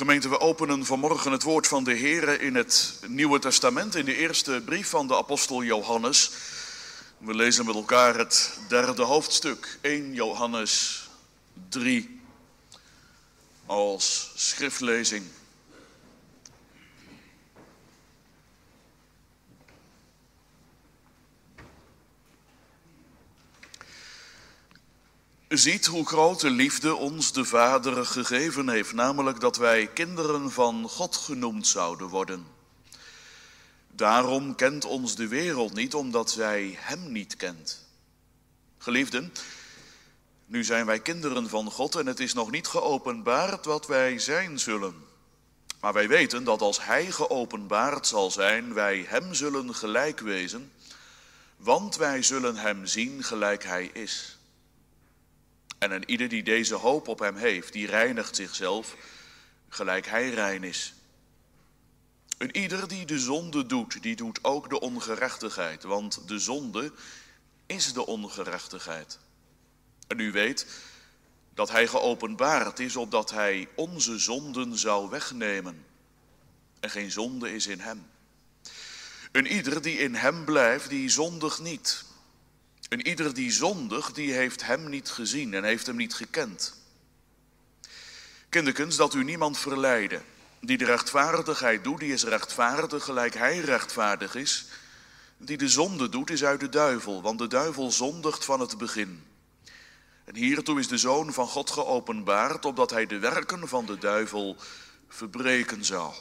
Gemeente, we openen vanmorgen het woord van de Heer in het Nieuwe Testament, in de eerste brief van de apostel Johannes. We lezen met elkaar het derde hoofdstuk, 1 Johannes 3, als schriftlezing. Ziet hoe grote liefde ons de Vader gegeven heeft, namelijk dat wij kinderen van God genoemd zouden worden. Daarom kent ons de wereld niet, omdat zij Hem niet kent. Geliefden, nu zijn wij kinderen van God en het is nog niet geopenbaard wat wij zijn zullen. Maar wij weten dat als Hij geopenbaard zal zijn, wij Hem zullen gelijk wezen, want wij zullen Hem zien gelijk Hij is. En een ieder die deze hoop op hem heeft, die reinigt zichzelf gelijk hij rein is. Een ieder die de zonde doet, die doet ook de ongerechtigheid, want de zonde is de ongerechtigheid. En u weet dat hij geopenbaard is opdat hij onze zonden zou wegnemen. En geen zonde is in hem. Een ieder die in hem blijft, die zondigt niet. En ieder die zondig, die heeft hem niet gezien en heeft hem niet gekend. Kinderkens, dat u niemand verleiden. Die de rechtvaardigheid doet, die is rechtvaardig gelijk hij rechtvaardig is. Die de zonde doet, is uit de duivel, want de duivel zondigt van het begin. En hiertoe is de Zoon van God geopenbaard, opdat hij de werken van de duivel verbreken zou.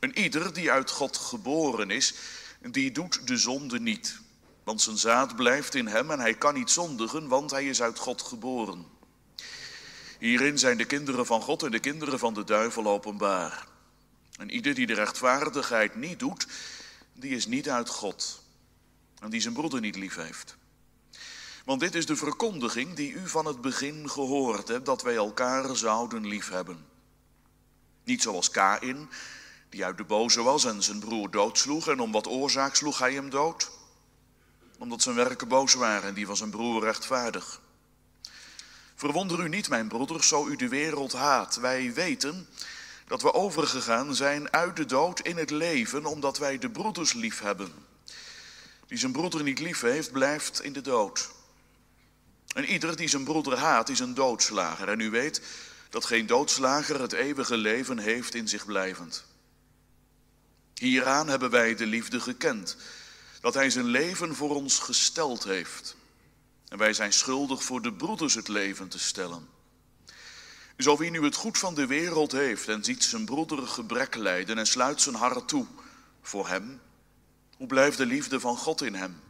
En ieder die uit God geboren is, die doet de zonde niet. Want zijn zaad blijft in hem en hij kan niet zondigen, want hij is uit God geboren. Hierin zijn de kinderen van God en de kinderen van de duivel openbaar. En ieder die de rechtvaardigheid niet doet, die is niet uit God. En die zijn broeder niet lief heeft. Want dit is de verkondiging die u van het begin gehoord hebt, dat wij elkaar zouden lief hebben. Niet zoals Kain, die uit de boze was en zijn broer doodsloeg, en om wat oorzaak sloeg hij hem dood omdat zijn werken boos waren en die van zijn broer rechtvaardig. Verwonder u niet, mijn broeders, zo u de wereld haat. Wij weten dat we overgegaan zijn uit de dood in het leven, omdat wij de broeders lief hebben. Die zijn broeder niet lief heeft, blijft in de dood. En ieder die zijn broeder haat, is een doodslager. En u weet dat geen doodslager het eeuwige leven heeft in zich blijvend. Hieraan hebben wij de liefde gekend dat hij zijn leven voor ons gesteld heeft. En wij zijn schuldig voor de broeders het leven te stellen. Zo wie nu het goed van de wereld heeft en ziet zijn broeder gebrek lijden en sluit zijn hart toe voor hem, hoe blijft de liefde van God in hem?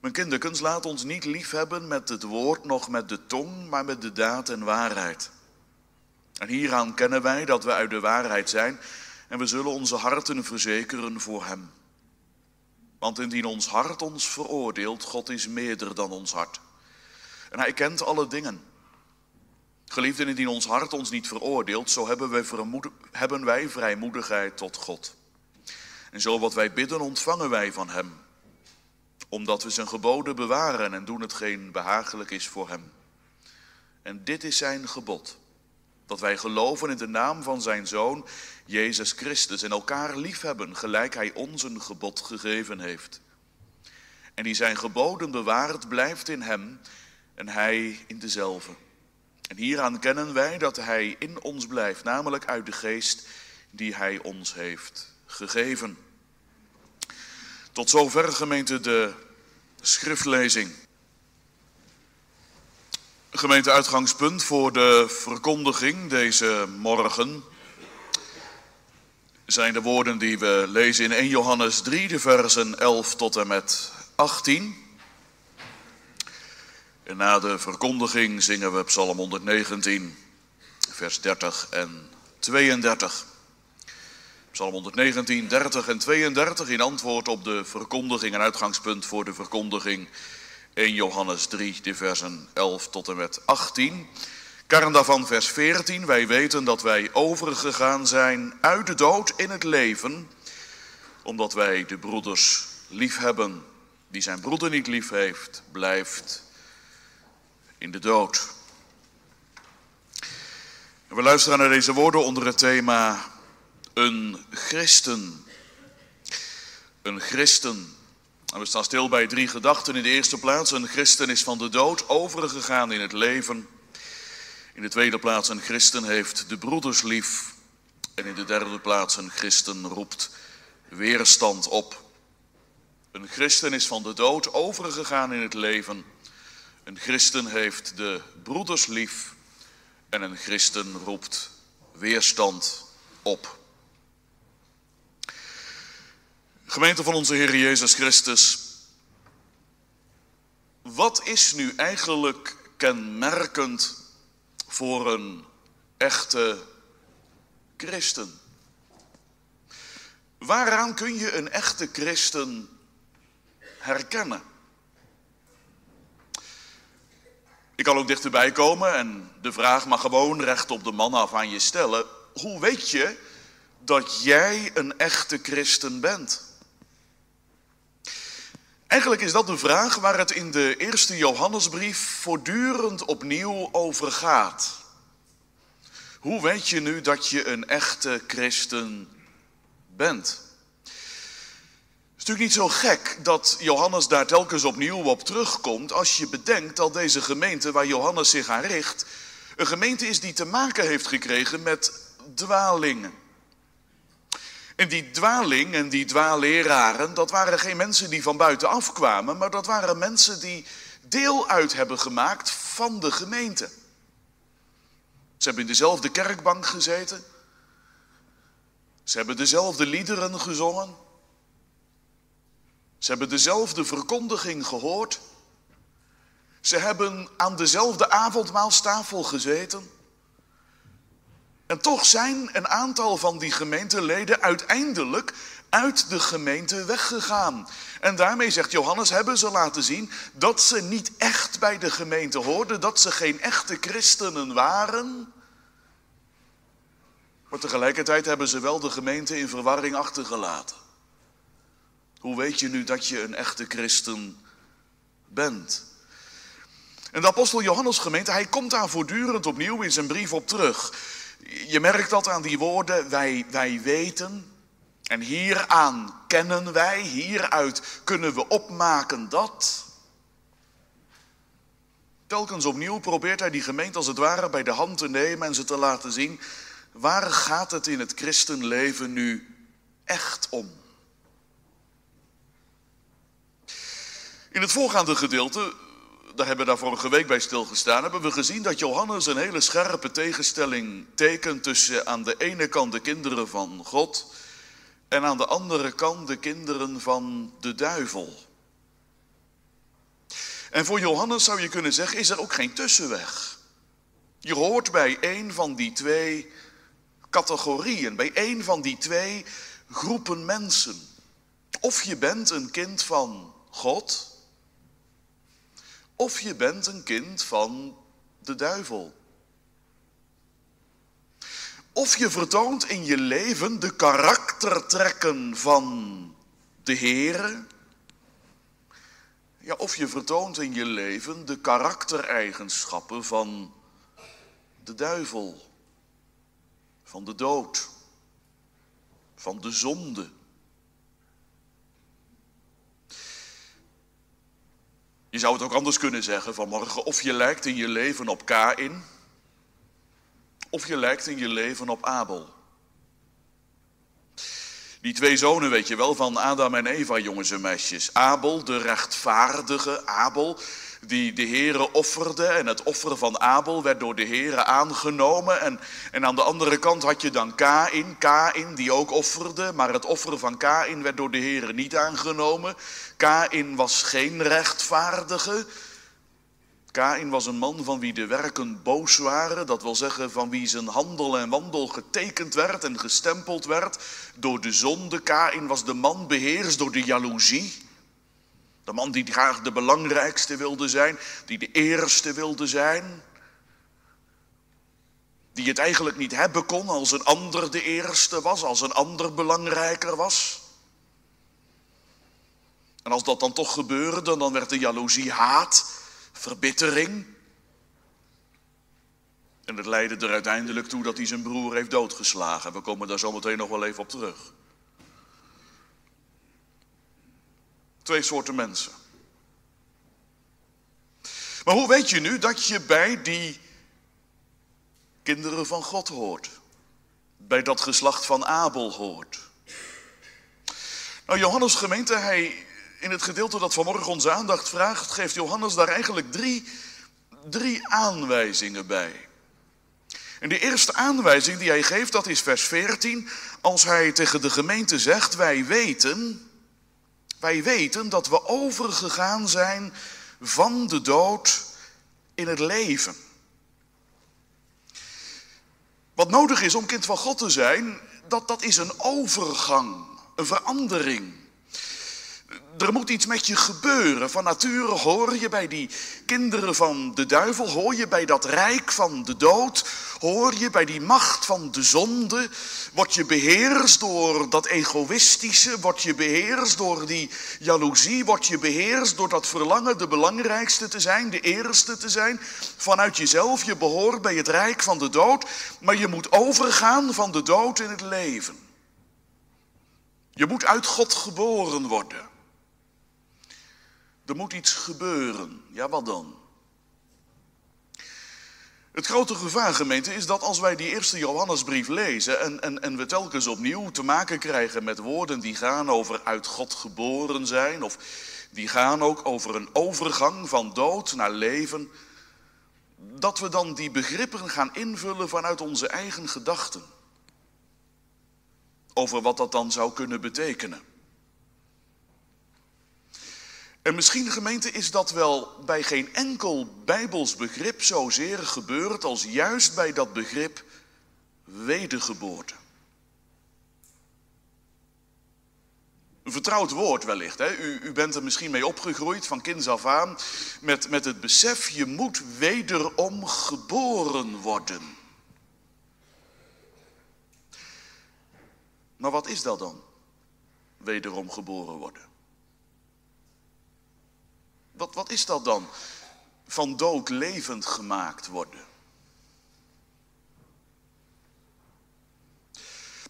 Mijn kinderkens, laat ons niet lief hebben met het woord, nog met de tong, maar met de daad en waarheid. En hieraan kennen wij dat we uit de waarheid zijn en we zullen onze harten verzekeren voor hem. Want indien ons hart ons veroordeelt, God is meerder dan ons hart. En hij kent alle dingen. Geliefden, indien ons hart ons niet veroordeelt, zo hebben wij, hebben wij vrijmoedigheid tot God. En zo wat wij bidden, ontvangen wij van Hem. Omdat we zijn geboden bewaren en doen hetgeen behagelijk is voor Hem. En dit is zijn gebod. Dat wij geloven in de naam van zijn Zoon, Jezus Christus, en elkaar liefhebben, gelijk Hij ons een gebod gegeven heeft. En die zijn geboden bewaart, blijft in Hem en Hij in dezelfde. En hieraan kennen wij dat Hij in ons blijft, namelijk uit de geest die Hij ons heeft gegeven. Tot zover gemeente de schriftlezing. Gemeente uitgangspunt voor de verkondiging deze morgen zijn de woorden die we lezen in 1 Johannes 3, de versen 11 tot en met 18. En na de verkondiging zingen we Psalm 119, vers 30 en 32. Psalm 119, 30 en 32 in antwoord op de verkondiging en uitgangspunt voor de verkondiging 1 Johannes 3, de versen 11 tot en met 18. Kern daarvan vers 14. Wij weten dat wij overgegaan zijn uit de dood in het leven, omdat wij de broeders lief hebben. Wie zijn broeder niet lief heeft, blijft in de dood. We luisteren naar deze woorden onder het thema een christen. Een christen. En we staan stil bij drie gedachten. In de eerste plaats, een christen is van de dood overgegaan in het leven. In de tweede plaats, een christen heeft de broeders lief. En in de derde plaats, een christen roept weerstand op. Een christen is van de dood overgegaan in het leven. Een christen heeft de broeders lief. En een christen roept weerstand op. Gemeente van onze Heer Jezus Christus, wat is nu eigenlijk kenmerkend voor een echte christen? Waaraan kun je een echte christen herkennen? Ik kan ook dichterbij komen en de vraag maar gewoon recht op de man af aan je stellen. Hoe weet je dat jij een echte christen bent? Eigenlijk is dat de vraag waar het in de eerste Johannesbrief voortdurend opnieuw over gaat. Hoe weet je nu dat je een echte christen bent? Het is natuurlijk niet zo gek dat Johannes daar telkens opnieuw op terugkomt als je bedenkt dat deze gemeente waar Johannes zich aan richt, een gemeente is die te maken heeft gekregen met dwalingen. En die dwaling en die dwaalleraren, dat waren geen mensen die van buitenaf kwamen, maar dat waren mensen die deel uit hebben gemaakt van de gemeente. Ze hebben in dezelfde kerkbank gezeten. Ze hebben dezelfde liederen gezongen. Ze hebben dezelfde verkondiging gehoord. Ze hebben aan dezelfde avondmaalstafel gezeten. En toch zijn een aantal van die gemeenteleden uiteindelijk uit de gemeente weggegaan. En daarmee zegt Johannes, hebben ze laten zien dat ze niet echt bij de gemeente hoorden, dat ze geen echte christenen waren. Maar tegelijkertijd hebben ze wel de gemeente in verwarring achtergelaten. Hoe weet je nu dat je een echte christen bent? En de apostel Johannes gemeente, hij komt daar voortdurend opnieuw in zijn brief op terug. Je merkt dat aan die woorden, wij, wij weten en hieraan kennen wij, hieruit kunnen we opmaken dat. Telkens opnieuw probeert hij die gemeente als het ware bij de hand te nemen en ze te laten zien, waar gaat het in het christenleven nu echt om? In het voorgaande gedeelte daar hebben we daar vorige week bij stilgestaan, hebben we gezien dat Johannes een hele scherpe tegenstelling tekent tussen aan de ene kant de kinderen van God en aan de andere kant de kinderen van de duivel. En voor Johannes zou je kunnen zeggen, is er ook geen tussenweg. Je hoort bij een van die twee categorieën, bij een van die twee groepen mensen. Of je bent een kind van God, of je bent een kind van de duivel. Of je vertoont in je leven de karaktertrekken van de Heere. Ja, of je vertoont in je leven de karaktereigenschappen van de duivel, van de dood, van de zonde. Je zou het ook anders kunnen zeggen vanmorgen. Of je lijkt in je leven op Kain. Of je lijkt in je leven op Abel. Die twee zonen, weet je wel, van Adam en Eva, jongens en meisjes. Abel, de rechtvaardige Abel, die de Heere offerde. En het offer van Abel werd door de Heere aangenomen. En, en aan de andere kant had je dan Kain, Kain die ook offerde. Maar het offer van Kain werd door de Heere niet aangenomen. Kain was geen rechtvaardige. Kain was een man van wie de werken boos waren, dat wil zeggen van wie zijn handel en wandel getekend werd en gestempeld werd door de zonde. Kain was de man beheerst door de jaloezie. De man die graag de belangrijkste wilde zijn, die de eerste wilde zijn. Die het eigenlijk niet hebben kon als een ander de eerste was, als een ander belangrijker was. En als dat dan toch gebeurde, dan werd de jaloezie haat, verbittering. En het leidde er uiteindelijk toe dat hij zijn broer heeft doodgeslagen. We komen daar zometeen nog wel even op terug. Twee soorten mensen. Maar hoe weet je nu dat je bij die kinderen van God hoort? Bij dat geslacht van Abel hoort? Nou, Johannes gemeente, hij, in het gedeelte dat vanmorgen onze aandacht vraagt, geeft Johannes daar eigenlijk drie, drie aanwijzingen bij. En de eerste aanwijzing die hij geeft, dat is vers 14, als hij tegen de gemeente zegt, wij weten, wij weten dat we overgegaan zijn van de dood in het leven. Wat nodig is om kind van God te zijn, dat, dat is een overgang, een verandering er moet iets met je gebeuren. Van nature hoor je bij die kinderen van de duivel, hoor je bij dat rijk van de dood, hoor je bij die macht van de zonde. Word je beheerst door dat egoïstische, word je beheerst door die jaloezie, word je beheerst door dat verlangen de belangrijkste te zijn, de eerste te zijn. Vanuit jezelf, je behoort bij het rijk van de dood, maar je moet overgaan van de dood in het leven. Je moet uit God geboren worden. Er moet iets gebeuren. Ja, wat dan? Het grote gevaar, gemeente, is dat als wij die eerste Johannesbrief lezen en, en, en we telkens opnieuw te maken krijgen met woorden die gaan over uit God geboren zijn, of die gaan ook over een overgang van dood naar leven, dat we dan die begrippen gaan invullen vanuit onze eigen gedachten. Over wat dat dan zou kunnen betekenen. En misschien, gemeente, is dat wel bij geen enkel Bijbels begrip zozeer gebeurd als juist bij dat begrip wedergeboorte. Een vertrouwd woord wellicht. Hè? U, u bent er misschien mee opgegroeid van kinds af aan met, met het besef je moet wederom geboren worden. Maar wat is dat dan? Wederom geboren worden. Wat, wat is dat dan? Van dood levend gemaakt worden.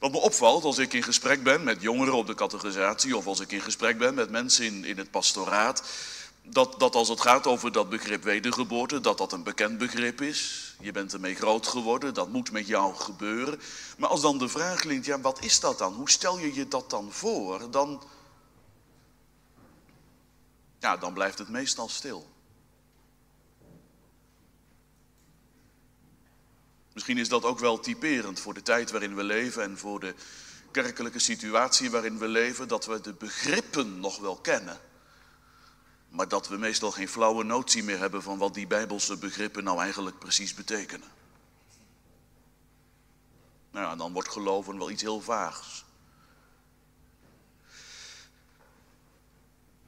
Wat me opvalt als ik in gesprek ben met jongeren op de categorisatie of als ik in gesprek ben met mensen in, in het pastoraat, dat, dat als het gaat over dat begrip wedergeboorte, dat dat een bekend begrip is. Je bent ermee groot geworden, dat moet met jou gebeuren. Maar als dan de vraag klinkt, ja wat is dat dan? Hoe stel je je dat dan voor? Dan, ja, dan blijft het meestal stil. Misschien is dat ook wel typerend voor de tijd waarin we leven en voor de kerkelijke situatie waarin we leven, dat we de begrippen nog wel kennen, maar dat we meestal geen flauwe notie meer hebben van wat die bijbelse begrippen nou eigenlijk precies betekenen. Nou ja, dan wordt geloven wel iets heel vaags.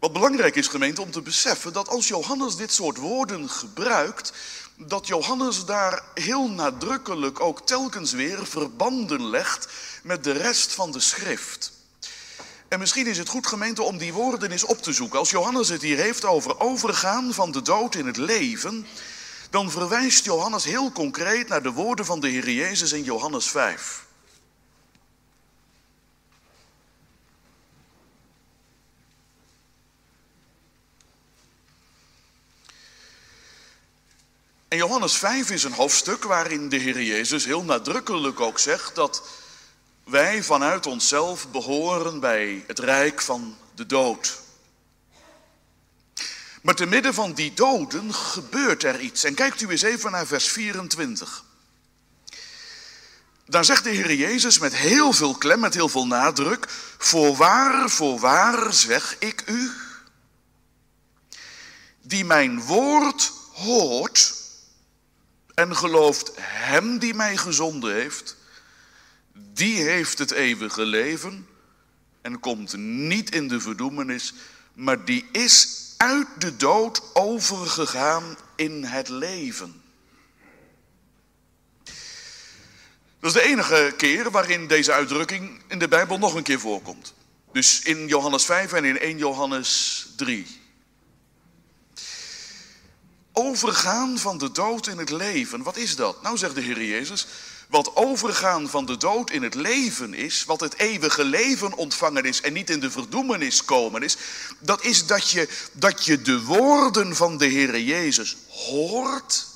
Wat belangrijk is, gemeente, om te beseffen dat als Johannes dit soort woorden gebruikt, dat Johannes daar heel nadrukkelijk ook telkens weer verbanden legt met de rest van de schrift. En misschien is het goed, gemeente, om die woorden eens op te zoeken. Als Johannes het hier heeft over overgaan van de dood in het leven, dan verwijst Johannes heel concreet naar de woorden van de Heer Jezus in Johannes 5. En Johannes 5 is een hoofdstuk waarin de Heer Jezus heel nadrukkelijk ook zegt dat wij vanuit onszelf behoren bij het rijk van de dood. Maar te midden van die doden gebeurt er iets. En kijkt u eens even naar vers 24. Daar zegt de Heer Jezus met heel veel klem, met heel veel nadruk: Voorwaar, voorwaar zeg ik u, die mijn woord hoort en gelooft Hem die mij gezonden heeft, die heeft het eeuwige leven en komt niet in de verdoemenis, maar die is uit de dood overgegaan in het leven. Dat is de enige keer waarin deze uitdrukking in de Bijbel nog een keer voorkomt. Dus in Johannes 5 en in 1 Johannes 3. Overgaan van de dood in het leven, wat is dat? Nou zegt de Heer Jezus, wat overgaan van de dood in het leven is, wat het eeuwige leven ontvangen is en niet in de verdoemenis komen is, dat is dat je, dat je de woorden van de Heer Jezus hoort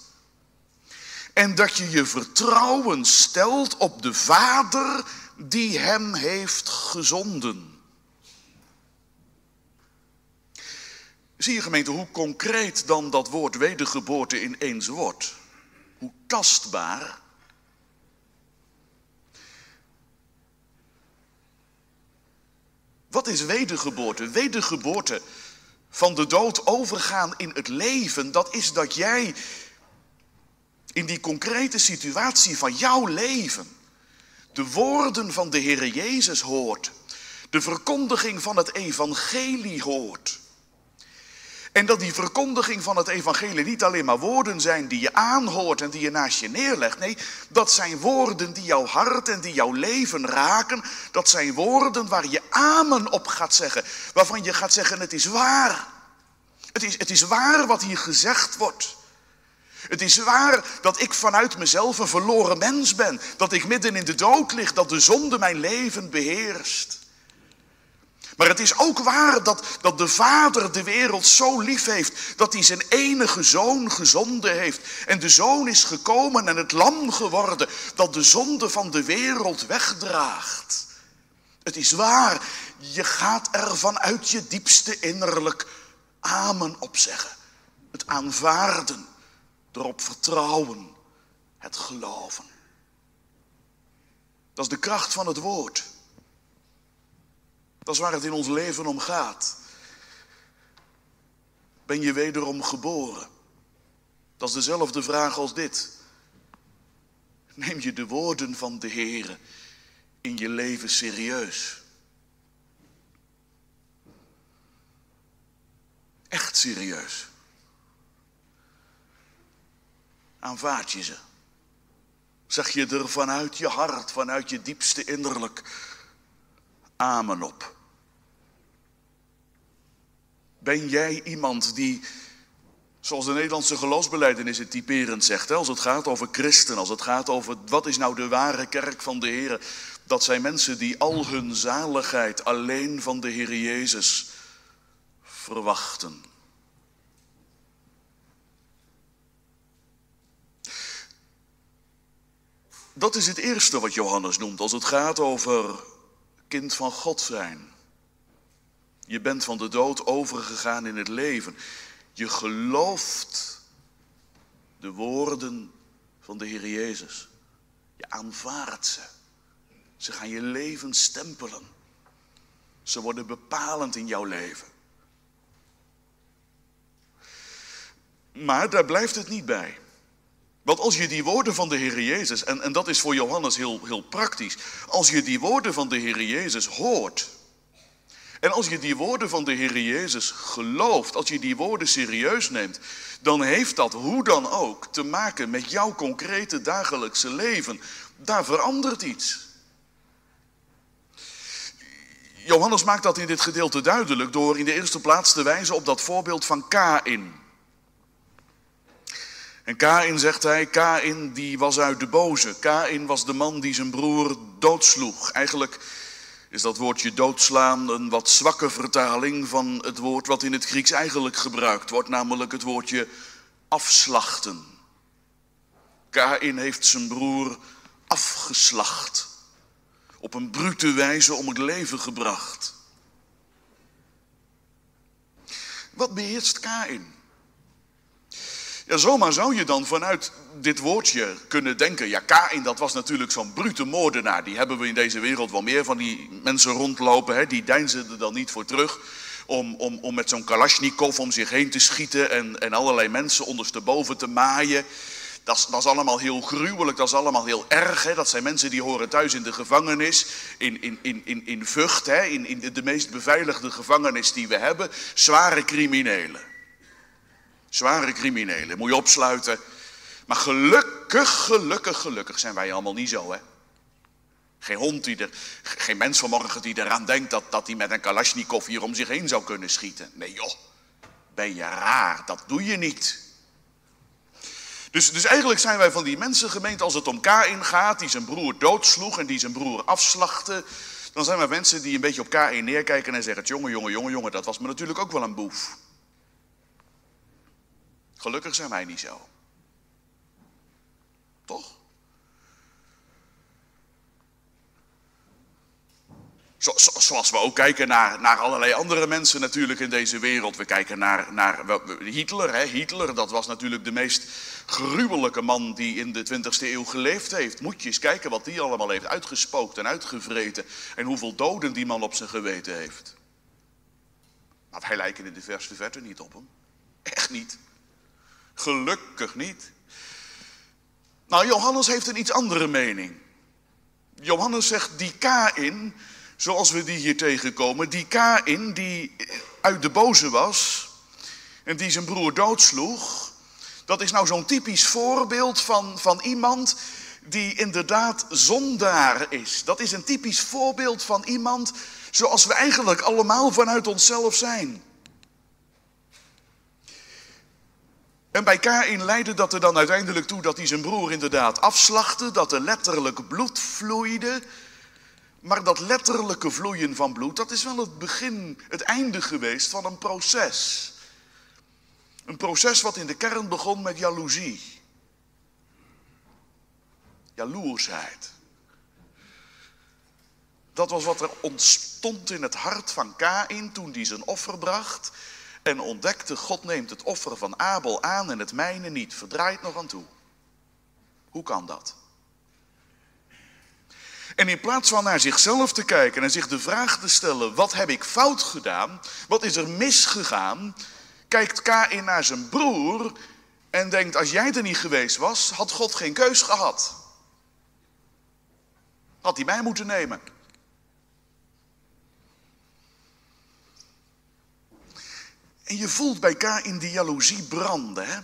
en dat je je vertrouwen stelt op de Vader die hem heeft gezonden. Zie je gemeente hoe concreet dan dat woord wedergeboorte ineens wordt? Hoe tastbaar? Wat is wedergeboorte? Wedergeboorte van de dood overgaan in het leven, dat is dat jij in die concrete situatie van jouw leven de woorden van de Heer Jezus hoort, de verkondiging van het evangelie hoort. En dat die verkondiging van het evangelie niet alleen maar woorden zijn die je aanhoort en die je naast je neerlegt. Nee, dat zijn woorden die jouw hart en die jouw leven raken. Dat zijn woorden waar je amen op gaat zeggen. Waarvan je gaat zeggen, het is waar. Het is, het is waar wat hier gezegd wordt. Het is waar dat ik vanuit mezelf een verloren mens ben. Dat ik midden in de dood lig, dat de zonde mijn leven beheerst. Maar het is ook waar dat, dat de Vader de wereld zo lief heeft dat hij zijn enige zoon gezonden heeft. En de zoon is gekomen en het lam geworden dat de zonde van de wereld wegdraagt. Het is waar, je gaat er vanuit je diepste innerlijk amen op zeggen. Het aanvaarden, erop vertrouwen, het geloven. Dat is de kracht van het woord. Dat is waar het in ons leven om gaat. Ben je wederom geboren? Dat is dezelfde vraag als dit. Neem je de woorden van de Heer in je leven serieus? Echt serieus. Aanvaard je ze? Zeg je er vanuit je hart, vanuit je diepste innerlijk, amen op? Ben jij iemand die, zoals de Nederlandse geloofsbeleidenis het typerend zegt, als het gaat over christen, als het gaat over wat is nou de ware kerk van de Heer, dat zijn mensen die al hun zaligheid alleen van de Heer Jezus verwachten. Dat is het eerste wat Johannes noemt als het gaat over kind van God zijn. Je bent van de dood overgegaan in het leven. Je gelooft de woorden van de Heer Jezus. Je aanvaardt ze. Ze gaan je leven stempelen. Ze worden bepalend in jouw leven. Maar daar blijft het niet bij. Want als je die woorden van de Heer Jezus, en, en dat is voor Johannes heel, heel praktisch, als je die woorden van de Heer Jezus hoort, en als je die woorden van de Heer Jezus gelooft, als je die woorden serieus neemt, dan heeft dat hoe dan ook te maken met jouw concrete dagelijkse leven. Daar verandert iets. Johannes maakt dat in dit gedeelte duidelijk door in de eerste plaats te wijzen op dat voorbeeld van Kain. En Kain zegt hij, Kain die was uit de boze. Kain was de man die zijn broer doodsloeg. Eigenlijk is dat woordje doodslaan een wat zwakke vertaling van het woord wat in het Grieks eigenlijk gebruikt wordt, namelijk het woordje afslachten. Kain heeft zijn broer afgeslacht, op een brute wijze om het leven gebracht. Wat beheerst Kain? Ja, zomaar zou je dan vanuit dit woordje kunnen denken. Ja, Kain, dat was natuurlijk zo'n brute moordenaar. Die hebben we in deze wereld wel meer van die mensen rondlopen. Hè? Die deinzen er dan niet voor terug. Om, om, om met zo'n kalasjnikov om zich heen te schieten en, en allerlei mensen ondersteboven te maaien. Dat is, dat is allemaal heel gruwelijk, dat is allemaal heel erg. Hè? Dat zijn mensen die horen thuis in de gevangenis, in, in, in, in, in Vught, hè? In, in de meest beveiligde gevangenis die we hebben. Zware criminelen. Zware criminelen, moet je opsluiten. Maar gelukkig, gelukkig, gelukkig zijn wij allemaal niet zo, hè. Geen hond die er, geen mens vanmorgen die eraan denkt dat, dat hij met een kalasjnikov hier om zich heen zou kunnen schieten. Nee joh, ben je raar, dat doe je niet. Dus, dus eigenlijk zijn wij van die mensen gemeend als het om Kain gaat, die zijn broer doodsloeg en die zijn broer afslachtte. Dan zijn wij mensen die een beetje op Kain neerkijken en zeggen: jongen, jongen, jongen, jongen, dat was me natuurlijk ook wel een boef. Gelukkig zijn wij niet zo. Toch? zoals we ook kijken naar, naar allerlei andere mensen natuurlijk in deze wereld. We kijken naar, naar Hitler. Hè? Hitler, dat was natuurlijk de meest gruwelijke man die in de 20e eeuw geleefd heeft. Moet je eens kijken wat die allemaal heeft uitgespookt en uitgevreten. En hoeveel doden die man op zijn geweten heeft. Maar wij lijken in de verste verte niet op hem. Echt niet. Gelukkig niet. Nou, Johannes heeft een iets andere mening. Johannes zegt, die Kain, zoals we die hier tegenkomen, die Kain die uit de boze was en die zijn broer doodsloeg, dat is nou zo'n typisch voorbeeld van, van iemand die inderdaad zondaar is. Dat is een typisch voorbeeld van iemand zoals we eigenlijk allemaal vanuit onszelf zijn. En bij Kain leidde dat er dan uiteindelijk toe dat hij zijn broer inderdaad afslachtte, dat er letterlijk bloed vloeide. Maar dat letterlijke vloeien van bloed, dat is wel het begin, het einde geweest van een proces. Een proces wat in de kern begon met jaloezie. Jaloersheid. Dat was wat er ontstond in het hart van Kain toen hij zijn offer bracht en ontdekte, God neemt het offer van Abel aan en het mijne niet, verdraait nog aan toe. Hoe kan dat? En in plaats van naar zichzelf te kijken en zich de vraag te stellen, wat heb ik fout gedaan? Wat is er misgegaan? Kijkt Kain naar zijn broer en denkt, als jij er niet geweest was, had God geen keus gehad. Had hij mij moeten nemen. En je voelt bij in die jaloezie branden. Hè?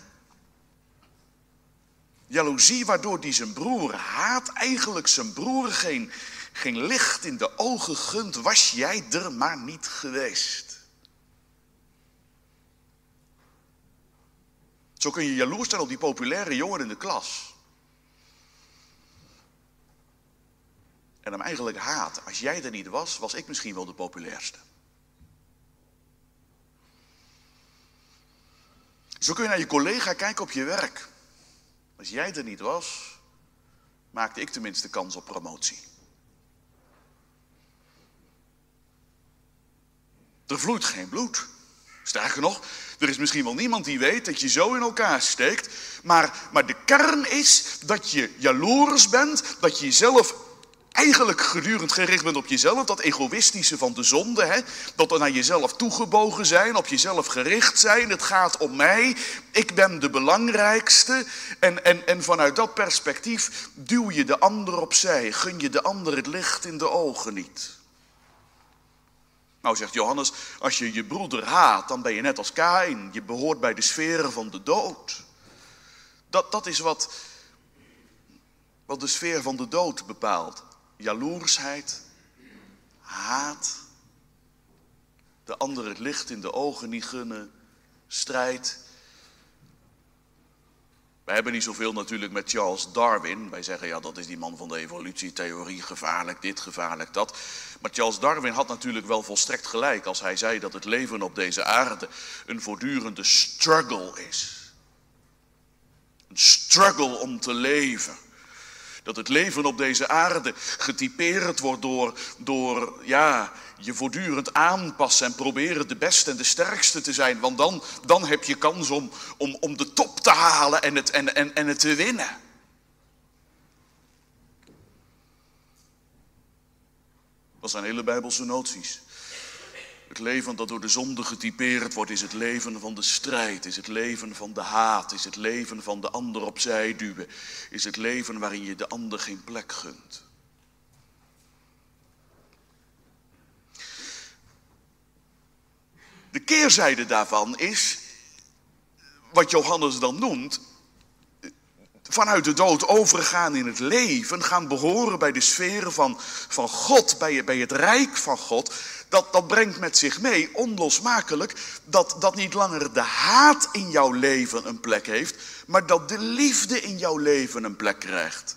Jaloezie waardoor die zijn broer haat, eigenlijk zijn broer geen, geen licht in de ogen gunt, was jij er maar niet geweest. Zo kun je jaloers zijn op die populaire jongen in de klas. En hem eigenlijk haat. Als jij er niet was, was ik misschien wel de populairste. Zo kun je naar je collega kijken op je werk. Als jij er niet was, maakte ik tenminste kans op promotie. Er vloeit geen bloed. Sterker nog, er is misschien wel niemand die weet dat je zo in elkaar steekt. Maar, maar de kern is dat je jaloers bent, dat je jezelf eigenlijk gedurend gericht bent op jezelf, dat egoïstische van de zonde, hè? dat er naar jezelf toegebogen zijn, op jezelf gericht zijn, het gaat om mij, ik ben de belangrijkste. En, en, en vanuit dat perspectief duw je de ander opzij, gun je de ander het licht in de ogen niet. Nou zegt Johannes, als je je broeder haat, dan ben je net als Kain, je behoort bij de sferen van de dood. Dat, dat is wat, wat de sfeer van de dood bepaalt jaloersheid, haat, de ander het licht in de ogen niet gunnen, strijd. Wij hebben niet zoveel natuurlijk met Charles Darwin. Wij zeggen ja, dat is die man van de evolutietheorie, gevaarlijk dit, gevaarlijk dat. Maar Charles Darwin had natuurlijk wel volstrekt gelijk als hij zei dat het leven op deze aarde een voortdurende struggle is. Een struggle om te leven. Dat het leven op deze aarde getypeerd wordt door, door ja, je voortdurend aanpassen en proberen de beste en de sterkste te zijn. Want dan, dan heb je kans om, om, om de top te halen en het, en, en, en het te winnen. Dat zijn hele Bijbelse noties. Het leven dat door de zonde getypeerd wordt, is het leven van de strijd, is het leven van de haat, is het leven van de ander opzij duwen, is het leven waarin je de ander geen plek gunt. De keerzijde daarvan is, wat Johannes dan noemt, vanuit de dood overgaan in het leven, gaan behoren bij de sferen van, van God, bij, bij het rijk van God, dat, dat brengt met zich mee, onlosmakelijk, dat, dat niet langer de haat in jouw leven een plek heeft, maar dat de liefde in jouw leven een plek krijgt.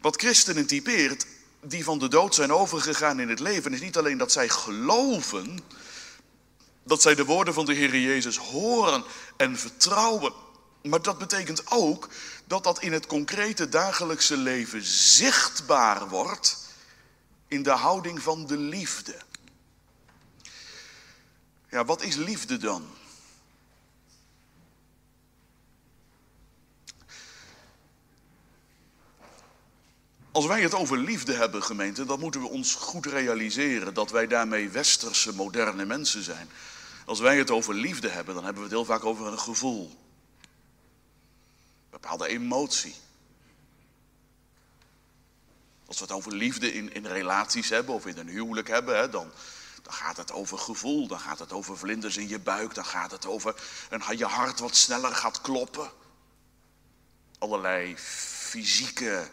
Wat christenen typeert, die van de dood zijn overgegaan in het leven, is niet alleen dat zij geloven, dat zij de woorden van de Heer Jezus horen en vertrouwen, maar dat betekent ook dat dat in het concrete dagelijkse leven zichtbaar wordt in de houding van de liefde. Ja, wat is liefde dan? Als wij het over liefde hebben, gemeente, dan moeten we ons goed realiseren dat wij daarmee westerse, moderne mensen zijn. Als wij het over liefde hebben, dan hebben we het heel vaak over een gevoel. Een bepaalde emotie. Als we het over liefde in, in relaties hebben of in een huwelijk hebben, hè, dan, dan gaat het over gevoel, dan gaat het over vlinders in je buik, dan gaat het over een, je hart wat sneller gaat kloppen. Allerlei fysieke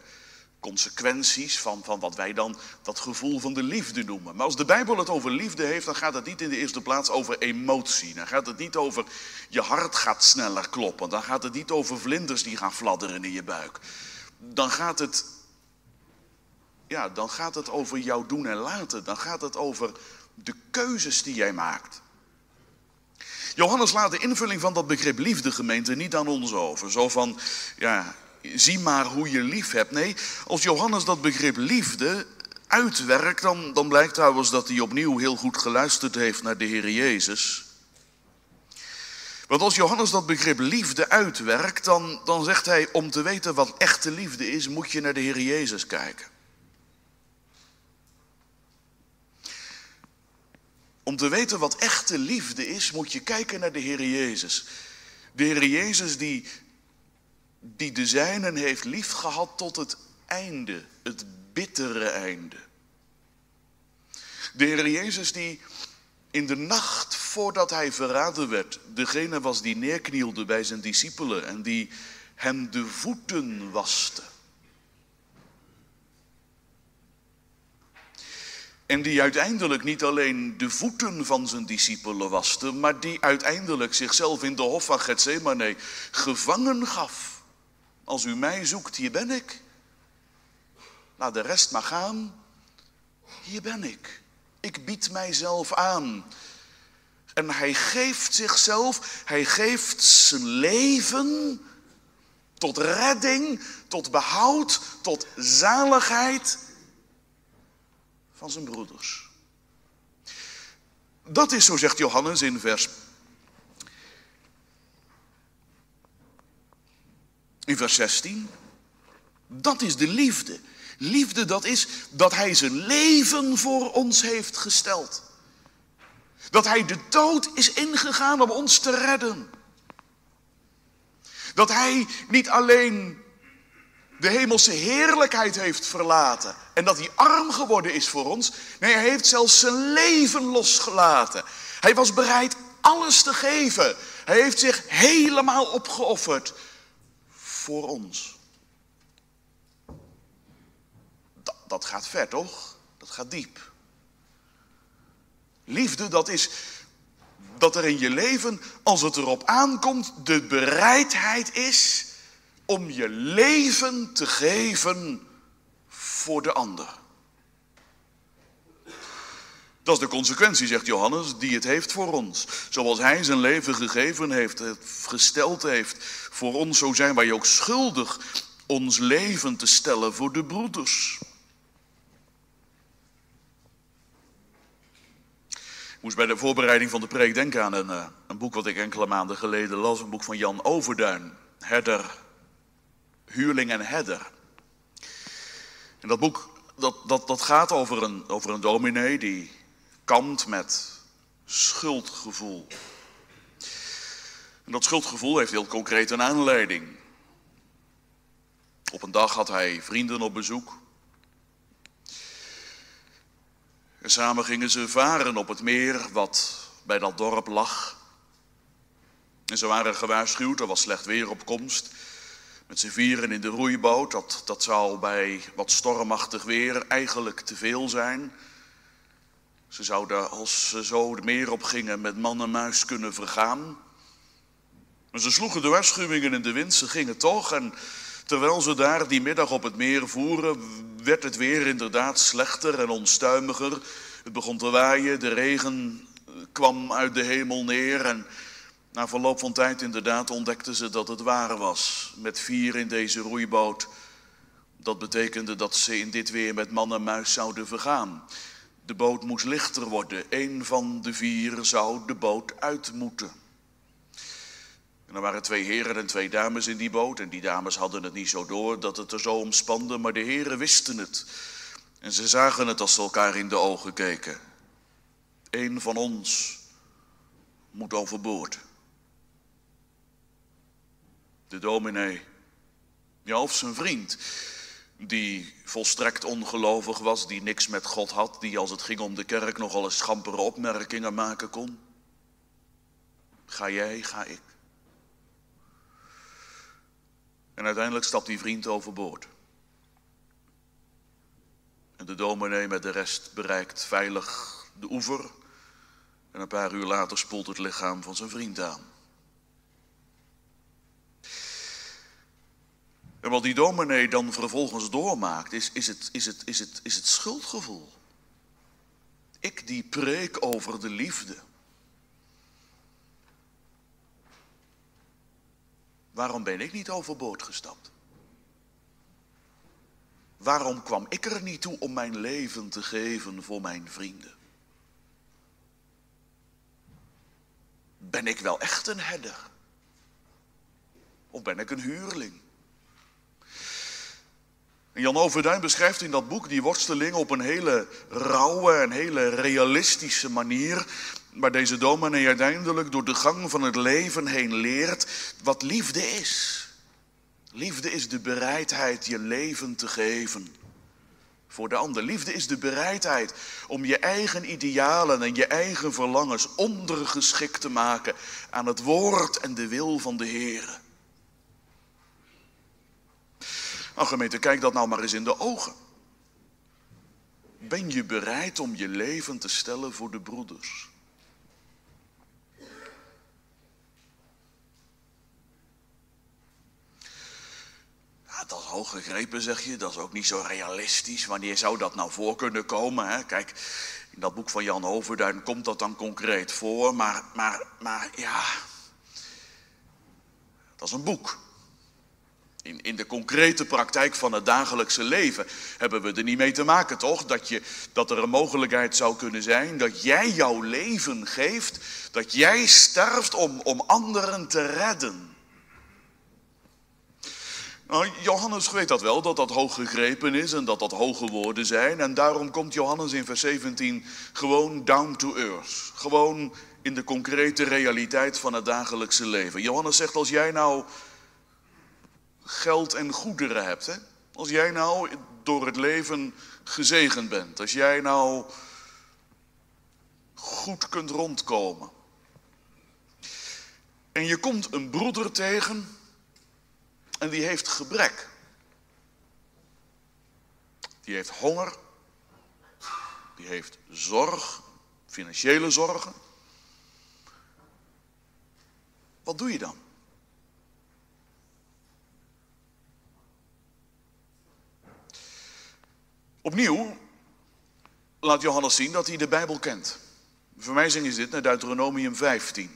consequenties van, van wat wij dan dat gevoel van de liefde noemen. Maar als de Bijbel het over liefde heeft, dan gaat het niet in de eerste plaats over emotie. Dan gaat het niet over je hart gaat sneller kloppen. Dan gaat het niet over vlinders die gaan fladderen in je buik. Dan gaat het, ja, dan gaat het over jouw doen en laten. Dan gaat het over de keuzes die jij maakt. Johannes laat de invulling van dat begrip liefde gemeente niet aan ons over. Zo van, ja, zie maar hoe je lief hebt. Nee, als Johannes dat begrip liefde uitwerkt, dan, dan blijkt trouwens dat hij opnieuw heel goed geluisterd heeft naar de Heer Jezus. Want als Johannes dat begrip liefde uitwerkt, dan, dan zegt hij, om te weten wat echte liefde is, moet je naar de Heer Jezus kijken. Om te weten wat echte liefde is, moet je kijken naar de Heer Jezus. De Heer Jezus die die de zijnen heeft liefgehad tot het einde, het bittere einde. De Heer Jezus die in de nacht voordat hij verraden werd, degene was die neerknielde bij zijn discipelen en die hem de voeten waste. En die uiteindelijk niet alleen de voeten van zijn discipelen waste, maar die uiteindelijk zichzelf in de hof van Gethsemane gevangen gaf als u mij zoekt, hier ben ik. Laat de rest maar gaan. Hier ben ik. Ik bied mijzelf aan. En hij geeft zichzelf, hij geeft zijn leven tot redding, tot behoud, tot zaligheid van zijn broeders. Dat is, zo zegt Johannes in vers in vers 16. Dat is de liefde. Liefde, dat is dat hij zijn leven voor ons heeft gesteld. Dat hij de dood is ingegaan om ons te redden. Dat hij niet alleen de hemelse heerlijkheid heeft verlaten en dat hij arm geworden is voor ons. Nee, hij heeft zelfs zijn leven losgelaten. Hij was bereid alles te geven. Hij heeft zich helemaal opgeofferd voor ons. Dat, dat gaat ver, toch? Dat gaat diep. Liefde, dat is dat er in je leven, als het erop aankomt, de bereidheid is om je leven te geven voor de ander. Dat is de consequentie, zegt Johannes, die het heeft voor ons. Zoals hij zijn leven gegeven heeft, gesteld heeft voor ons, zo zijn wij ook schuldig ons leven te stellen voor de broeders. Ik moest bij de voorbereiding van de preek denken aan een, eh, een boek wat ik enkele maanden geleden las, een boek van Jan Overduin, Herder, Huurling en Herder. En dat boek dat, dat, dat gaat over een, over een dominee die kampt met schuldgevoel. En dat schuldgevoel heeft heel concreet een aanleiding. Op een dag had hij vrienden op bezoek. En samen gingen ze varen op het meer wat bij dat dorp lag. En ze waren gewaarschuwd, er was slecht weer op komst. Met z'n vieren in de roeiboot, dat, dat zou bij wat stormachtig weer eigenlijk te veel zijn. Ze zouden, als ze zo de meer op gingen, met man en muis kunnen vergaan. Maar ze sloegen de waarschuwingen in de wind, ze gingen toch. En terwijl ze daar die middag op het meer voeren, werd het weer inderdaad slechter en onstuimiger. Het begon te waaien, de regen kwam uit de hemel neer. En na verloop van tijd inderdaad ontdekten ze dat het waar was. Met vier in deze roeiboot. Dat betekende dat ze in dit weer met man en muis zouden vergaan. De boot moest lichter worden. Eén van de vier zou de boot uit moeten. En er waren twee heren en twee dames in die boot. En die dames hadden het niet zo door dat het er zo omspande, maar de heren wisten het. En ze zagen het als ze elkaar in de ogen keken. Eén van ons moet overboord. De dominee, ja, of zijn vriend, die volstrekt ongelovig was, die niks met God had, die als het ging om de kerk nogal eens schampere opmerkingen maken kon. Ga jij, ga ik. En uiteindelijk stapt die vriend overboord. En de dominee met de rest bereikt veilig de oever. En een paar uur later spoelt het lichaam van zijn vriend aan. En wat die dominee dan vervolgens doormaakt, is, is, het, is, het, is, het, is het schuldgevoel. Ik die preek over de liefde. Waarom ben ik niet overboord gestapt? Waarom kwam ik er niet toe om mijn leven te geven voor mijn vrienden? Ben ik wel echt een herder? Of ben ik een huurling? En Jan Overduin beschrijft in dat boek die worsteling op een hele rauwe en hele realistische manier. Waar deze dominee uiteindelijk door de gang van het leven heen leert wat liefde is. Liefde is de bereidheid je leven te geven voor de ander. Liefde is de bereidheid om je eigen idealen en je eigen verlangens ondergeschikt te maken aan het woord en de wil van de Heer. Nou gemeente, kijk dat nou maar eens in de ogen. Ben je bereid om je leven te stellen voor de broeders? Dat is hoog gegrepen, zeg je. Dat is ook niet zo realistisch. Wanneer zou dat nou voor kunnen komen? Hè? Kijk, in dat boek van Jan Overduin komt dat dan concreet voor. Maar, maar, maar ja, dat is een boek. In, in de concrete praktijk van het dagelijkse leven hebben we er niet mee te maken, toch? Dat, je, dat er een mogelijkheid zou kunnen zijn dat jij jouw leven geeft, dat jij sterft om, om anderen te redden. Nou, Johannes weet dat wel, dat dat hoog gegrepen is en dat dat hoge woorden zijn. En daarom komt Johannes in vers 17 gewoon down to earth. Gewoon in de concrete realiteit van het dagelijkse leven. Johannes zegt, als jij nou geld en goederen hebt, hè? als jij nou door het leven gezegend bent, als jij nou goed kunt rondkomen. En je komt een broeder tegen en die heeft gebrek. Die heeft honger. Die heeft zorg, financiële zorgen. Wat doe je dan? Opnieuw laat Johannes zien dat hij de Bijbel kent. De verwijzing is dit naar Deuteronomium 15.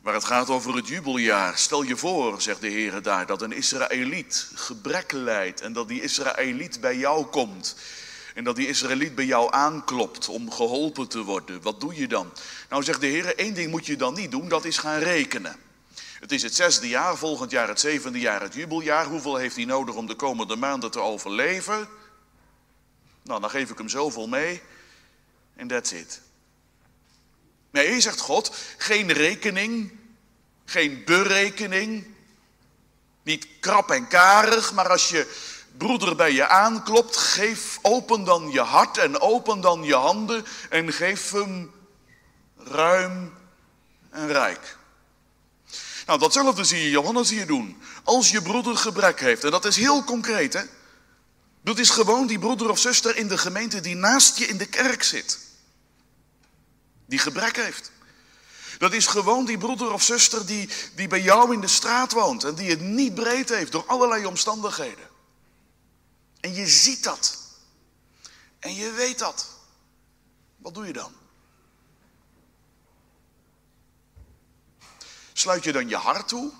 Waar het gaat over het jubeljaar. Stel je voor, zegt de Heer daar, dat een Israëliet gebrek lijdt en dat die Israëliet bij jou komt. En dat die Israëliet bij jou aanklopt om geholpen te worden. Wat doe je dan? Nou zegt de Heer, één ding moet je dan niet doen, dat is gaan rekenen. Het is het zesde jaar, volgend jaar het zevende jaar, het jubeljaar. Hoeveel heeft hij nodig om de komende maanden te overleven? Nou, dan geef ik hem zoveel mee en that's it. Nee, zegt God, geen rekening, geen berekening, niet krap en karig, maar als je broeder bij je aanklopt, geef, open dan je hart en open dan je handen en geef hem ruim en rijk. Nou, datzelfde zie je Johannes hier doen. Als je broeder gebrek heeft, en dat is heel concreet, hè. Dat is gewoon die broeder of zuster in de gemeente die naast je in de kerk zit. Die gebrek heeft. Dat is gewoon die broeder of zuster die, die bij jou in de straat woont en die het niet breed heeft door allerlei omstandigheden. En je ziet dat. En je weet dat. Wat doe je dan? Sluit je dan je hart toe?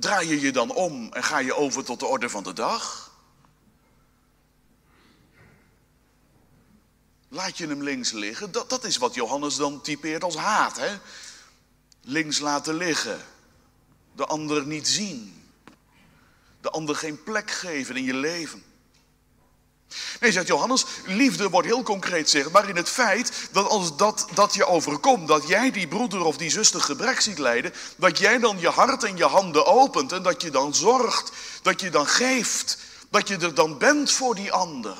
Draai je je dan om en ga je over tot de orde van de dag? Laat je hem links liggen? Dat, dat is wat Johannes dan typeert als haat. Hè? Links laten liggen. De ander niet zien. De ander geen plek geven in je leven. Nee, zegt Johannes, liefde wordt heel concreet zichtbaar in het feit dat als dat, dat je overkomt, dat jij die broeder of die zuster gebrek ziet lijden, dat jij dan je hart en je handen opent en dat je dan zorgt, dat je dan geeft, dat je er dan bent voor die ander.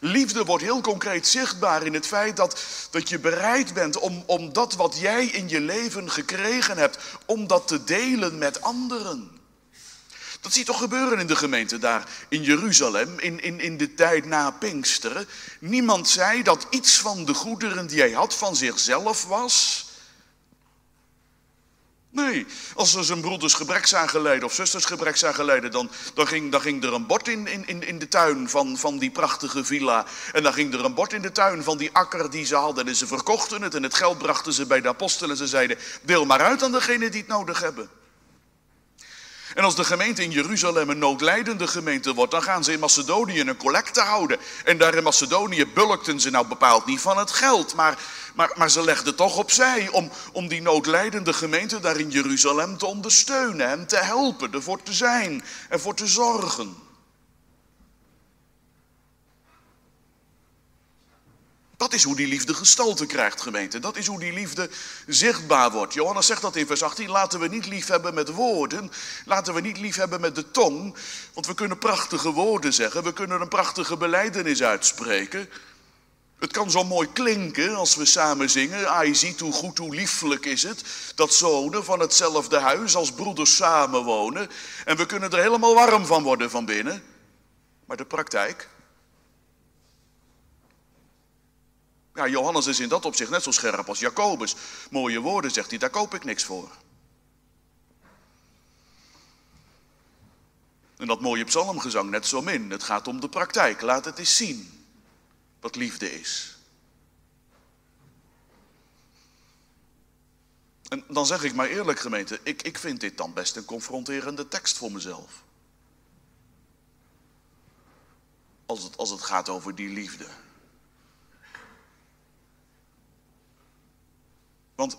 Liefde wordt heel concreet zichtbaar in het feit dat, dat je bereid bent om, om dat wat jij in je leven gekregen hebt, om dat te delen met anderen. Dat zie je toch gebeuren in de gemeente daar in Jeruzalem, in, in, in de tijd na Pinksteren. Niemand zei dat iets van de goederen die hij had van zichzelf was. Nee, als er zijn broeders gebrek zagen lijden of zusters gebrek zagen lijden, dan, dan, ging, ging er een bord in, in, in de tuin van, van die prachtige villa. En dan ging er een bord in de tuin van die akker die ze hadden. En ze verkochten het en het geld brachten ze bij de apostelen. En ze zeiden, deel maar uit aan degenen die het nodig hebben. En als de gemeente in Jeruzalem een noodlijdende gemeente wordt, dan gaan ze in Macedonië een collecte houden. En daar in Macedonië bulkten ze nou bepaald niet van het geld, maar, maar, maar ze legden toch opzij om, om die noodlijdende gemeente daar in Jeruzalem te ondersteunen en te helpen, ervoor te zijn en voor te zorgen. Dat is hoe die liefde gestalte krijgt, gemeente. Dat is hoe die liefde zichtbaar wordt. Johannes zegt dat in vers 18. Laten we niet lief hebben met woorden. Laten we niet lief hebben met de tong. Want we kunnen prachtige woorden zeggen. We kunnen een prachtige beleidenis uitspreken. Het kan zo mooi klinken als we samen zingen. Ah, je ziet hoe goed, hoe lieflijk is het. Dat zonen van hetzelfde huis als broeders samenwonen. En we kunnen er helemaal warm van worden van binnen. Maar de praktijk, Ja, Johannes is in dat opzicht net zo scherp als Jacobus. Mooie woorden, zegt hij, daar koop ik niks voor. En dat mooie psalmgezang net zo min. Het gaat om de praktijk. Laat het eens zien wat liefde is. En dan zeg ik maar eerlijk gemeente, ik, ik vind dit dan best een confronterende tekst voor mezelf. Als het, als het gaat over die liefde. Want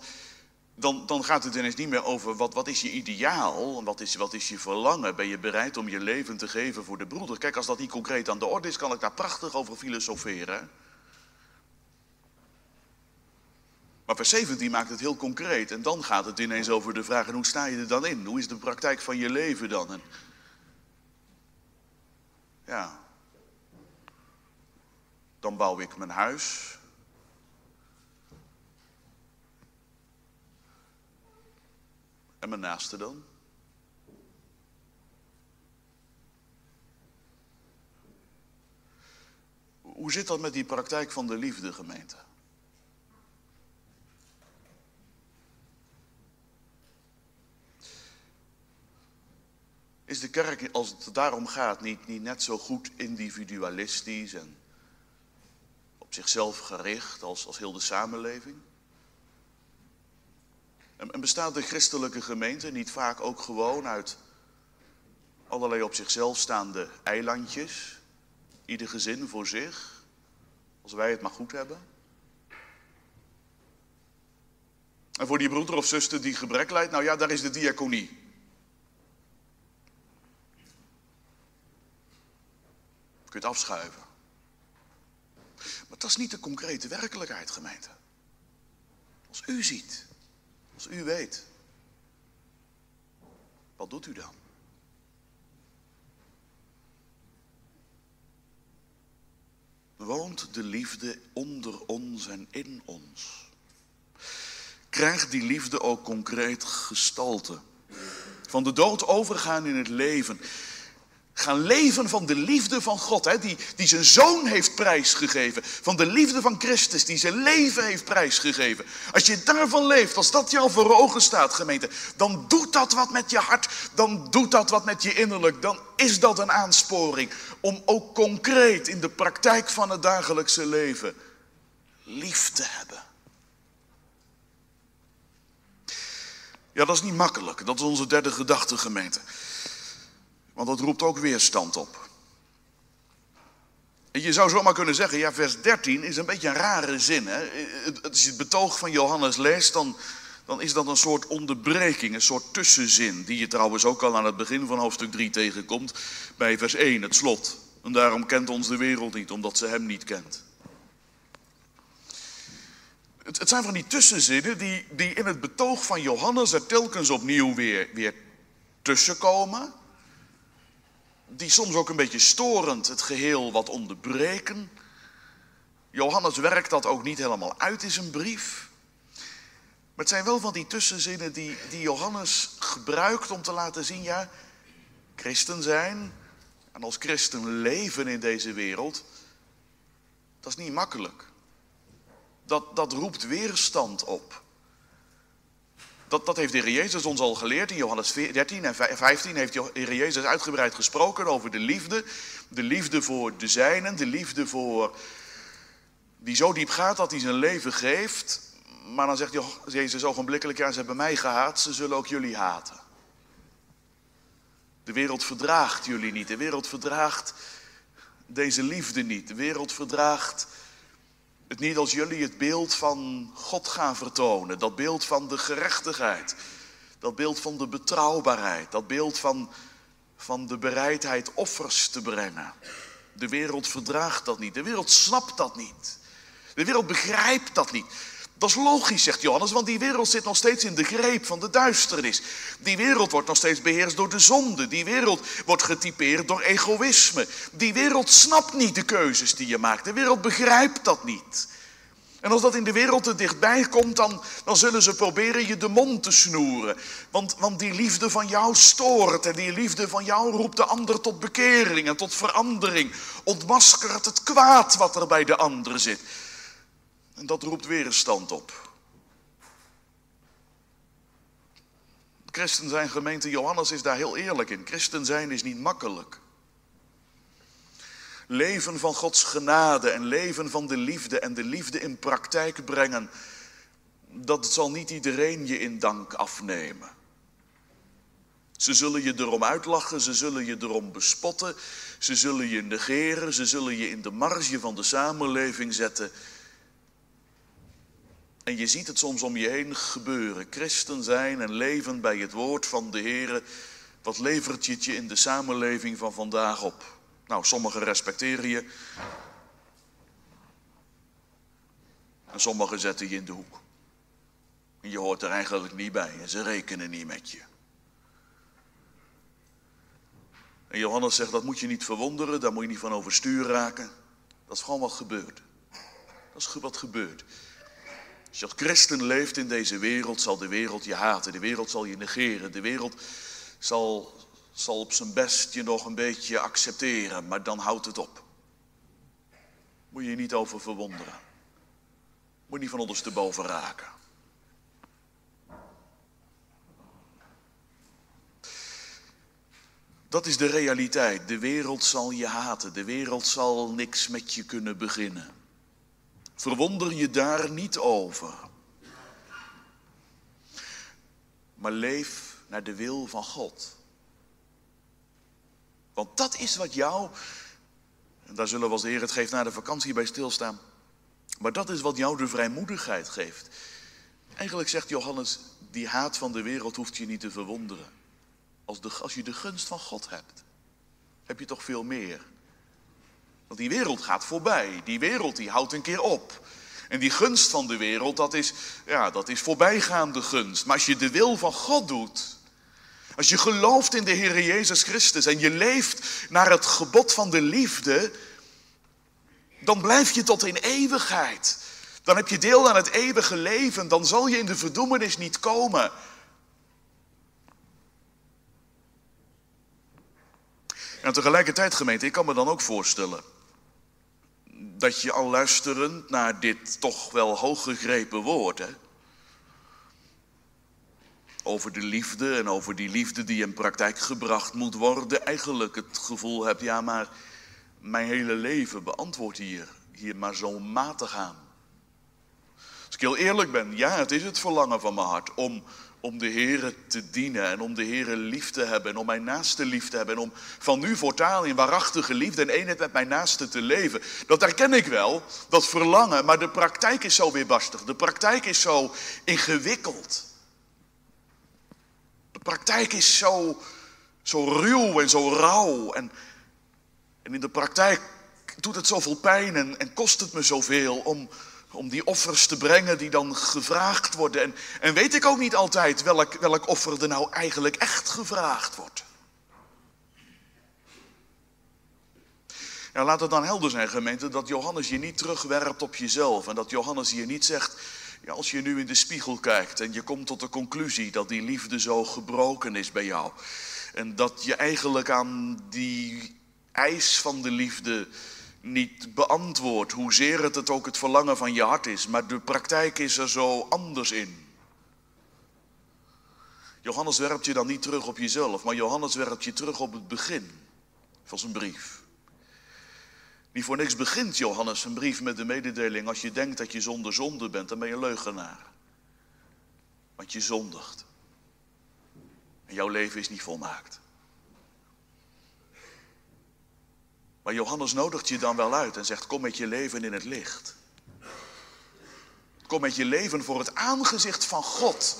dan, dan gaat het ineens niet meer over wat, wat is je ideaal, wat is, wat is je verlangen. Ben je bereid om je leven te geven voor de broeder? Kijk, als dat niet concreet aan de orde is, kan ik daar prachtig over filosoferen. Maar vers 17 maakt het heel concreet. En dan gaat het ineens over de vraag, en hoe sta je er dan in? Hoe is de praktijk van je leven dan? En ja, dan bouw ik mijn huis. En mijn naaste dan? Hoe zit dat met die praktijk van de liefde, gemeente? Is de kerk, als het daarom gaat, niet, niet net zo goed individualistisch en op zichzelf gericht als, als heel de samenleving? En bestaat de christelijke gemeente niet vaak ook gewoon uit allerlei op zichzelf staande eilandjes? Ieder gezin voor zich, als wij het maar goed hebben? En voor die broeder of zuster die gebrek lijdt, nou ja, daar is de diaconie. Je kunt afschuiven. Maar dat is niet de concrete werkelijkheid, gemeente. Als u ziet als u weet, wat doet u dan? Woont de liefde onder ons en in ons? Krijgt die liefde ook concreet gestalte? Van de dood overgaan in het leven. Gaan leven van de liefde van God, hè, die, die zijn zoon heeft prijsgegeven. Van de liefde van Christus, die zijn leven heeft prijsgegeven. Als je daarvan leeft, als dat jou voor ogen staat, gemeente, dan doet dat wat met je hart, dan doet dat wat met je innerlijk. Dan is dat een aansporing om ook concreet in de praktijk van het dagelijkse leven lief te hebben. Ja, dat is niet makkelijk. Dat is onze derde gedachte, gemeente. Want dat roept ook weerstand op. En je zou zomaar kunnen zeggen, ja, vers 13 is een beetje een rare zin. Hè? Als je het betoog van Johannes leest, dan, dan is dat een soort onderbreking, een soort tussenzin. Die je trouwens ook al aan het begin van hoofdstuk 3 tegenkomt, bij vers 1, het slot. En daarom kent ons de wereld niet, omdat ze hem niet kent. Het, het zijn van die tussenzinnen die, die in het betoog van Johannes er telkens opnieuw weer, weer tussenkomen die soms ook een beetje storend het geheel wat onderbreken. Johannes werkt dat ook niet helemaal uit in zijn brief. Maar het zijn wel van die tussenzinnen die, die Johannes gebruikt om te laten zien, ja, christen zijn en als christen leven in deze wereld, dat is niet makkelijk. Dat, dat roept weerstand op. Dat, dat heeft de Heer Jezus ons al geleerd. In Johannes 13 en 15 heeft de Heer Jezus uitgebreid gesproken over de liefde. De liefde voor de zijnen, de liefde voor die zo diep gaat dat hij zijn leven geeft. Maar dan zegt Jezus ogenblikkelijk, ja, ze hebben mij gehaat, ze zullen ook jullie haten. De wereld verdraagt jullie niet. De wereld verdraagt deze liefde niet. De wereld verdraagt het niet als jullie het beeld van God gaan vertonen. Dat beeld van de gerechtigheid. Dat beeld van de betrouwbaarheid. Dat beeld van, van de bereidheid offers te brengen. De wereld verdraagt dat niet. De wereld snapt dat niet. De wereld begrijpt dat niet. Dat is logisch, zegt Johannes, want die wereld zit nog steeds in de greep van de duisternis. Die wereld wordt nog steeds beheerst door de zonde. Die wereld wordt getypeerd door egoïsme. Die wereld snapt niet de keuzes die je maakt. De wereld begrijpt dat niet. En als dat in de wereld te dichtbij komt, dan, dan zullen ze proberen je de mond te snoeren. Want, want die liefde van jou stoort en die liefde van jou roept de ander tot bekering en tot verandering. Ontmaskert het kwaad wat er bij de ander zit. En dat roept weerstand op. Christen zijn, gemeente Johannes is daar heel eerlijk in. Christen zijn is niet makkelijk. Leven van Gods genade en leven van de liefde en de liefde in praktijk brengen, dat zal niet iedereen je in dank afnemen. Ze zullen je erom uitlachen, ze zullen je erom bespotten, ze zullen je negeren, ze zullen je in de marge van de samenleving zetten. En je ziet het soms om je heen gebeuren. Christen zijn en leven bij het woord van de Heer. Wat levert je het je in de samenleving van vandaag op? Nou, sommigen respecteren je. En sommigen zetten je in de hoek. En je hoort er eigenlijk niet bij en ze rekenen niet met je. En Johannes zegt, dat moet je niet verwonderen, daar moet je niet van overstuur raken. Dat is gewoon wat gebeurt. Dat is wat gebeurt. Als je als christen leeft in deze wereld, zal de wereld je haten. De wereld zal je negeren. De wereld zal, zal op zijn best je nog een beetje accepteren, maar dan houdt het op. Moet je je niet over verwonderen. Moet je niet van ondersteboven raken. Dat is de realiteit. De wereld zal je haten. De wereld zal niks met je kunnen beginnen. Verwonder je daar niet over. Maar leef naar de wil van God. Want dat is wat jou, en daar zullen we als de Heer het geeft na de vakantie bij stilstaan. Maar dat is wat jou de vrijmoedigheid geeft. Eigenlijk zegt Johannes, die haat van de wereld hoeft je niet te verwonderen. Als, de, als je de gunst van God hebt, heb je toch veel meer. Want die wereld gaat voorbij. Die wereld die houdt een keer op. En die gunst van de wereld, dat is, ja, dat is voorbijgaande gunst. Maar als je de wil van God doet, als je gelooft in de Heer Jezus Christus en je leeft naar het gebod van de liefde, dan blijf je tot in eeuwigheid. Dan heb je deel aan het eeuwige leven, dan zal je in de verdoemenis niet komen. En tegelijkertijd, gemeente, ik kan me dan ook voorstellen dat je al luisterend naar dit toch wel hooggegrepen woord, over de liefde en over die liefde die in praktijk gebracht moet worden, eigenlijk het gevoel hebt, ja, maar mijn hele leven beantwoordt hier, hier maar zo matig aan. Als ik heel eerlijk ben, ja, het is het verlangen van mijn hart om, om de Heer te dienen en om de Heer lief te hebben en om mijn naaste lief te hebben en om van nu voortaan in waarachtige liefde en eenheid met mijn naaste te leven. Dat herken ik wel, dat verlangen, maar de praktijk is zo weerbarstig, de praktijk is zo ingewikkeld. De praktijk is zo, zo ruw en zo rauw. En, en in de praktijk doet het zoveel pijn en, en kost het me zoveel om, om die offers te brengen die dan gevraagd worden. En, en weet ik ook niet altijd welk, welk offer er nou eigenlijk echt gevraagd wordt. Ja, laat het dan helder zijn, gemeente, dat Johannes je niet terugwerpt op jezelf. En dat Johannes je niet zegt, ja, als je nu in de spiegel kijkt en je komt tot de conclusie dat die liefde zo gebroken is bij jou. En dat je eigenlijk aan die eis van de liefde niet beantwoordt, hoezeer het, het ook het verlangen van je hart is. Maar de praktijk is er zo anders in. Johannes werpt je dan niet terug op jezelf, maar Johannes werpt je terug op het begin van zijn brief. Niet voor niks begint Johannes een brief met de mededeling: als je denkt dat je zonder zonde bent, dan ben je leugenaar. Want je zondigt. En jouw leven is niet volmaakt. Maar Johannes nodigt je dan wel uit en zegt: Kom met je leven in het licht. Kom met je leven voor het aangezicht van God.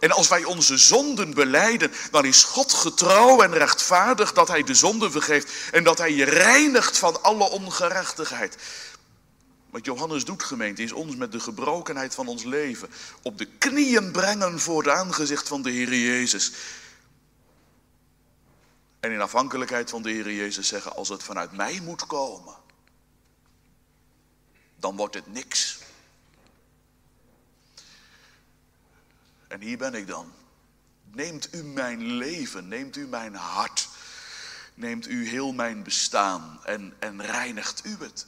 En als wij onze zonden beleiden, dan is God getrouw en rechtvaardig dat Hij de zonde vergeeft en dat Hij je reinigt van alle ongerechtigheid. Wat Johannes doet, gemeente, is ons met de gebrokenheid van ons leven op de knieën brengen voor het aangezicht van de Heer Jezus. En in afhankelijkheid van de Heer Jezus zeggen, als het vanuit mij moet komen, dan wordt het niks. En hier ben ik dan. Neemt u mijn leven, neemt u mijn hart, neemt u heel mijn bestaan en, en reinigt u het.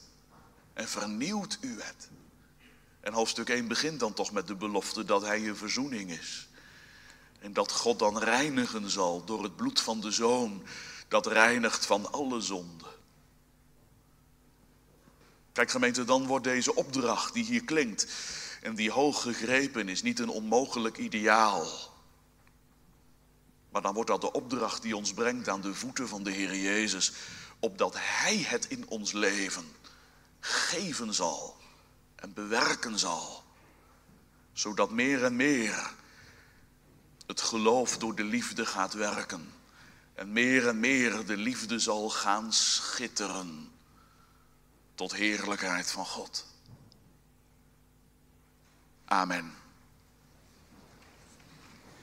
En vernieuwt u het. En hoofdstuk 1 begint dan toch met de belofte dat hij een verzoening is. En dat God dan reinigen zal door het bloed van de Zoon, dat reinigt van alle zonden. Kijk gemeente, dan wordt deze opdracht die hier klinkt, en die hoog gegrepen is, niet een onmogelijk ideaal. Maar dan wordt dat de opdracht die ons brengt aan de voeten van de Heer Jezus, opdat Hij het in ons leven geven zal en bewerken zal, zodat meer en meer het geloof door de liefde gaat werken en meer en meer de liefde zal gaan schitteren tot heerlijkheid van God. Amen.